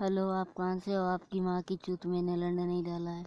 Hello आप कहाँ से हो? आपकी माँ की चूत मैंने लड़ने नहीं डाला है।